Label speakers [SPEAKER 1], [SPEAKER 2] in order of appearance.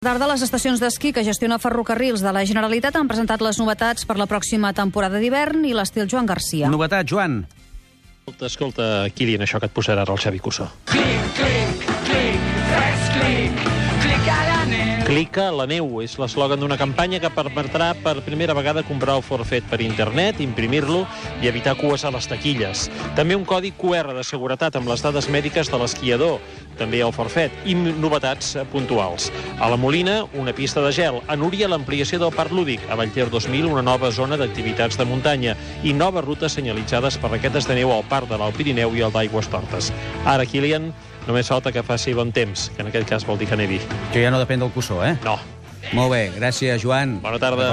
[SPEAKER 1] Tarda, les estacions d'esquí que gestiona Ferrocarrils de la Generalitat han presentat les novetats per la pròxima temporada d'hivern i l'estil Joan Garcia.
[SPEAKER 2] Novetat, Joan.
[SPEAKER 3] Escolta, escolta, Kilian, això que et posarà ara el Xavi Cussó.
[SPEAKER 4] Clic, clic, clic, fes clic, clic a la neu.
[SPEAKER 3] Clica la neu és l'eslògan d'una campanya que permetrà per primera vegada comprar el forfet per internet, imprimir-lo i evitar cues a les taquilles. També un codi QR de seguretat amb les dades mèdiques de l'esquiador, també el forfet, i novetats eh, puntuals. A la Molina, una pista de gel. A Núria, l'ampliació del Parc Lúdic. A Vallter 2000, una nova zona d'activitats de muntanya. I noves rutes senyalitzades per raquetes de neu al Parc de l'Alt Pirineu i el d'Aigües Tortes. Ara, Kilian, només falta que faci bon temps, que en aquest cas vol dir que nevi.
[SPEAKER 2] Que ja no depèn del cussó, eh?
[SPEAKER 3] No.
[SPEAKER 2] Molt bé, gràcies, Joan.
[SPEAKER 3] Bona tarda.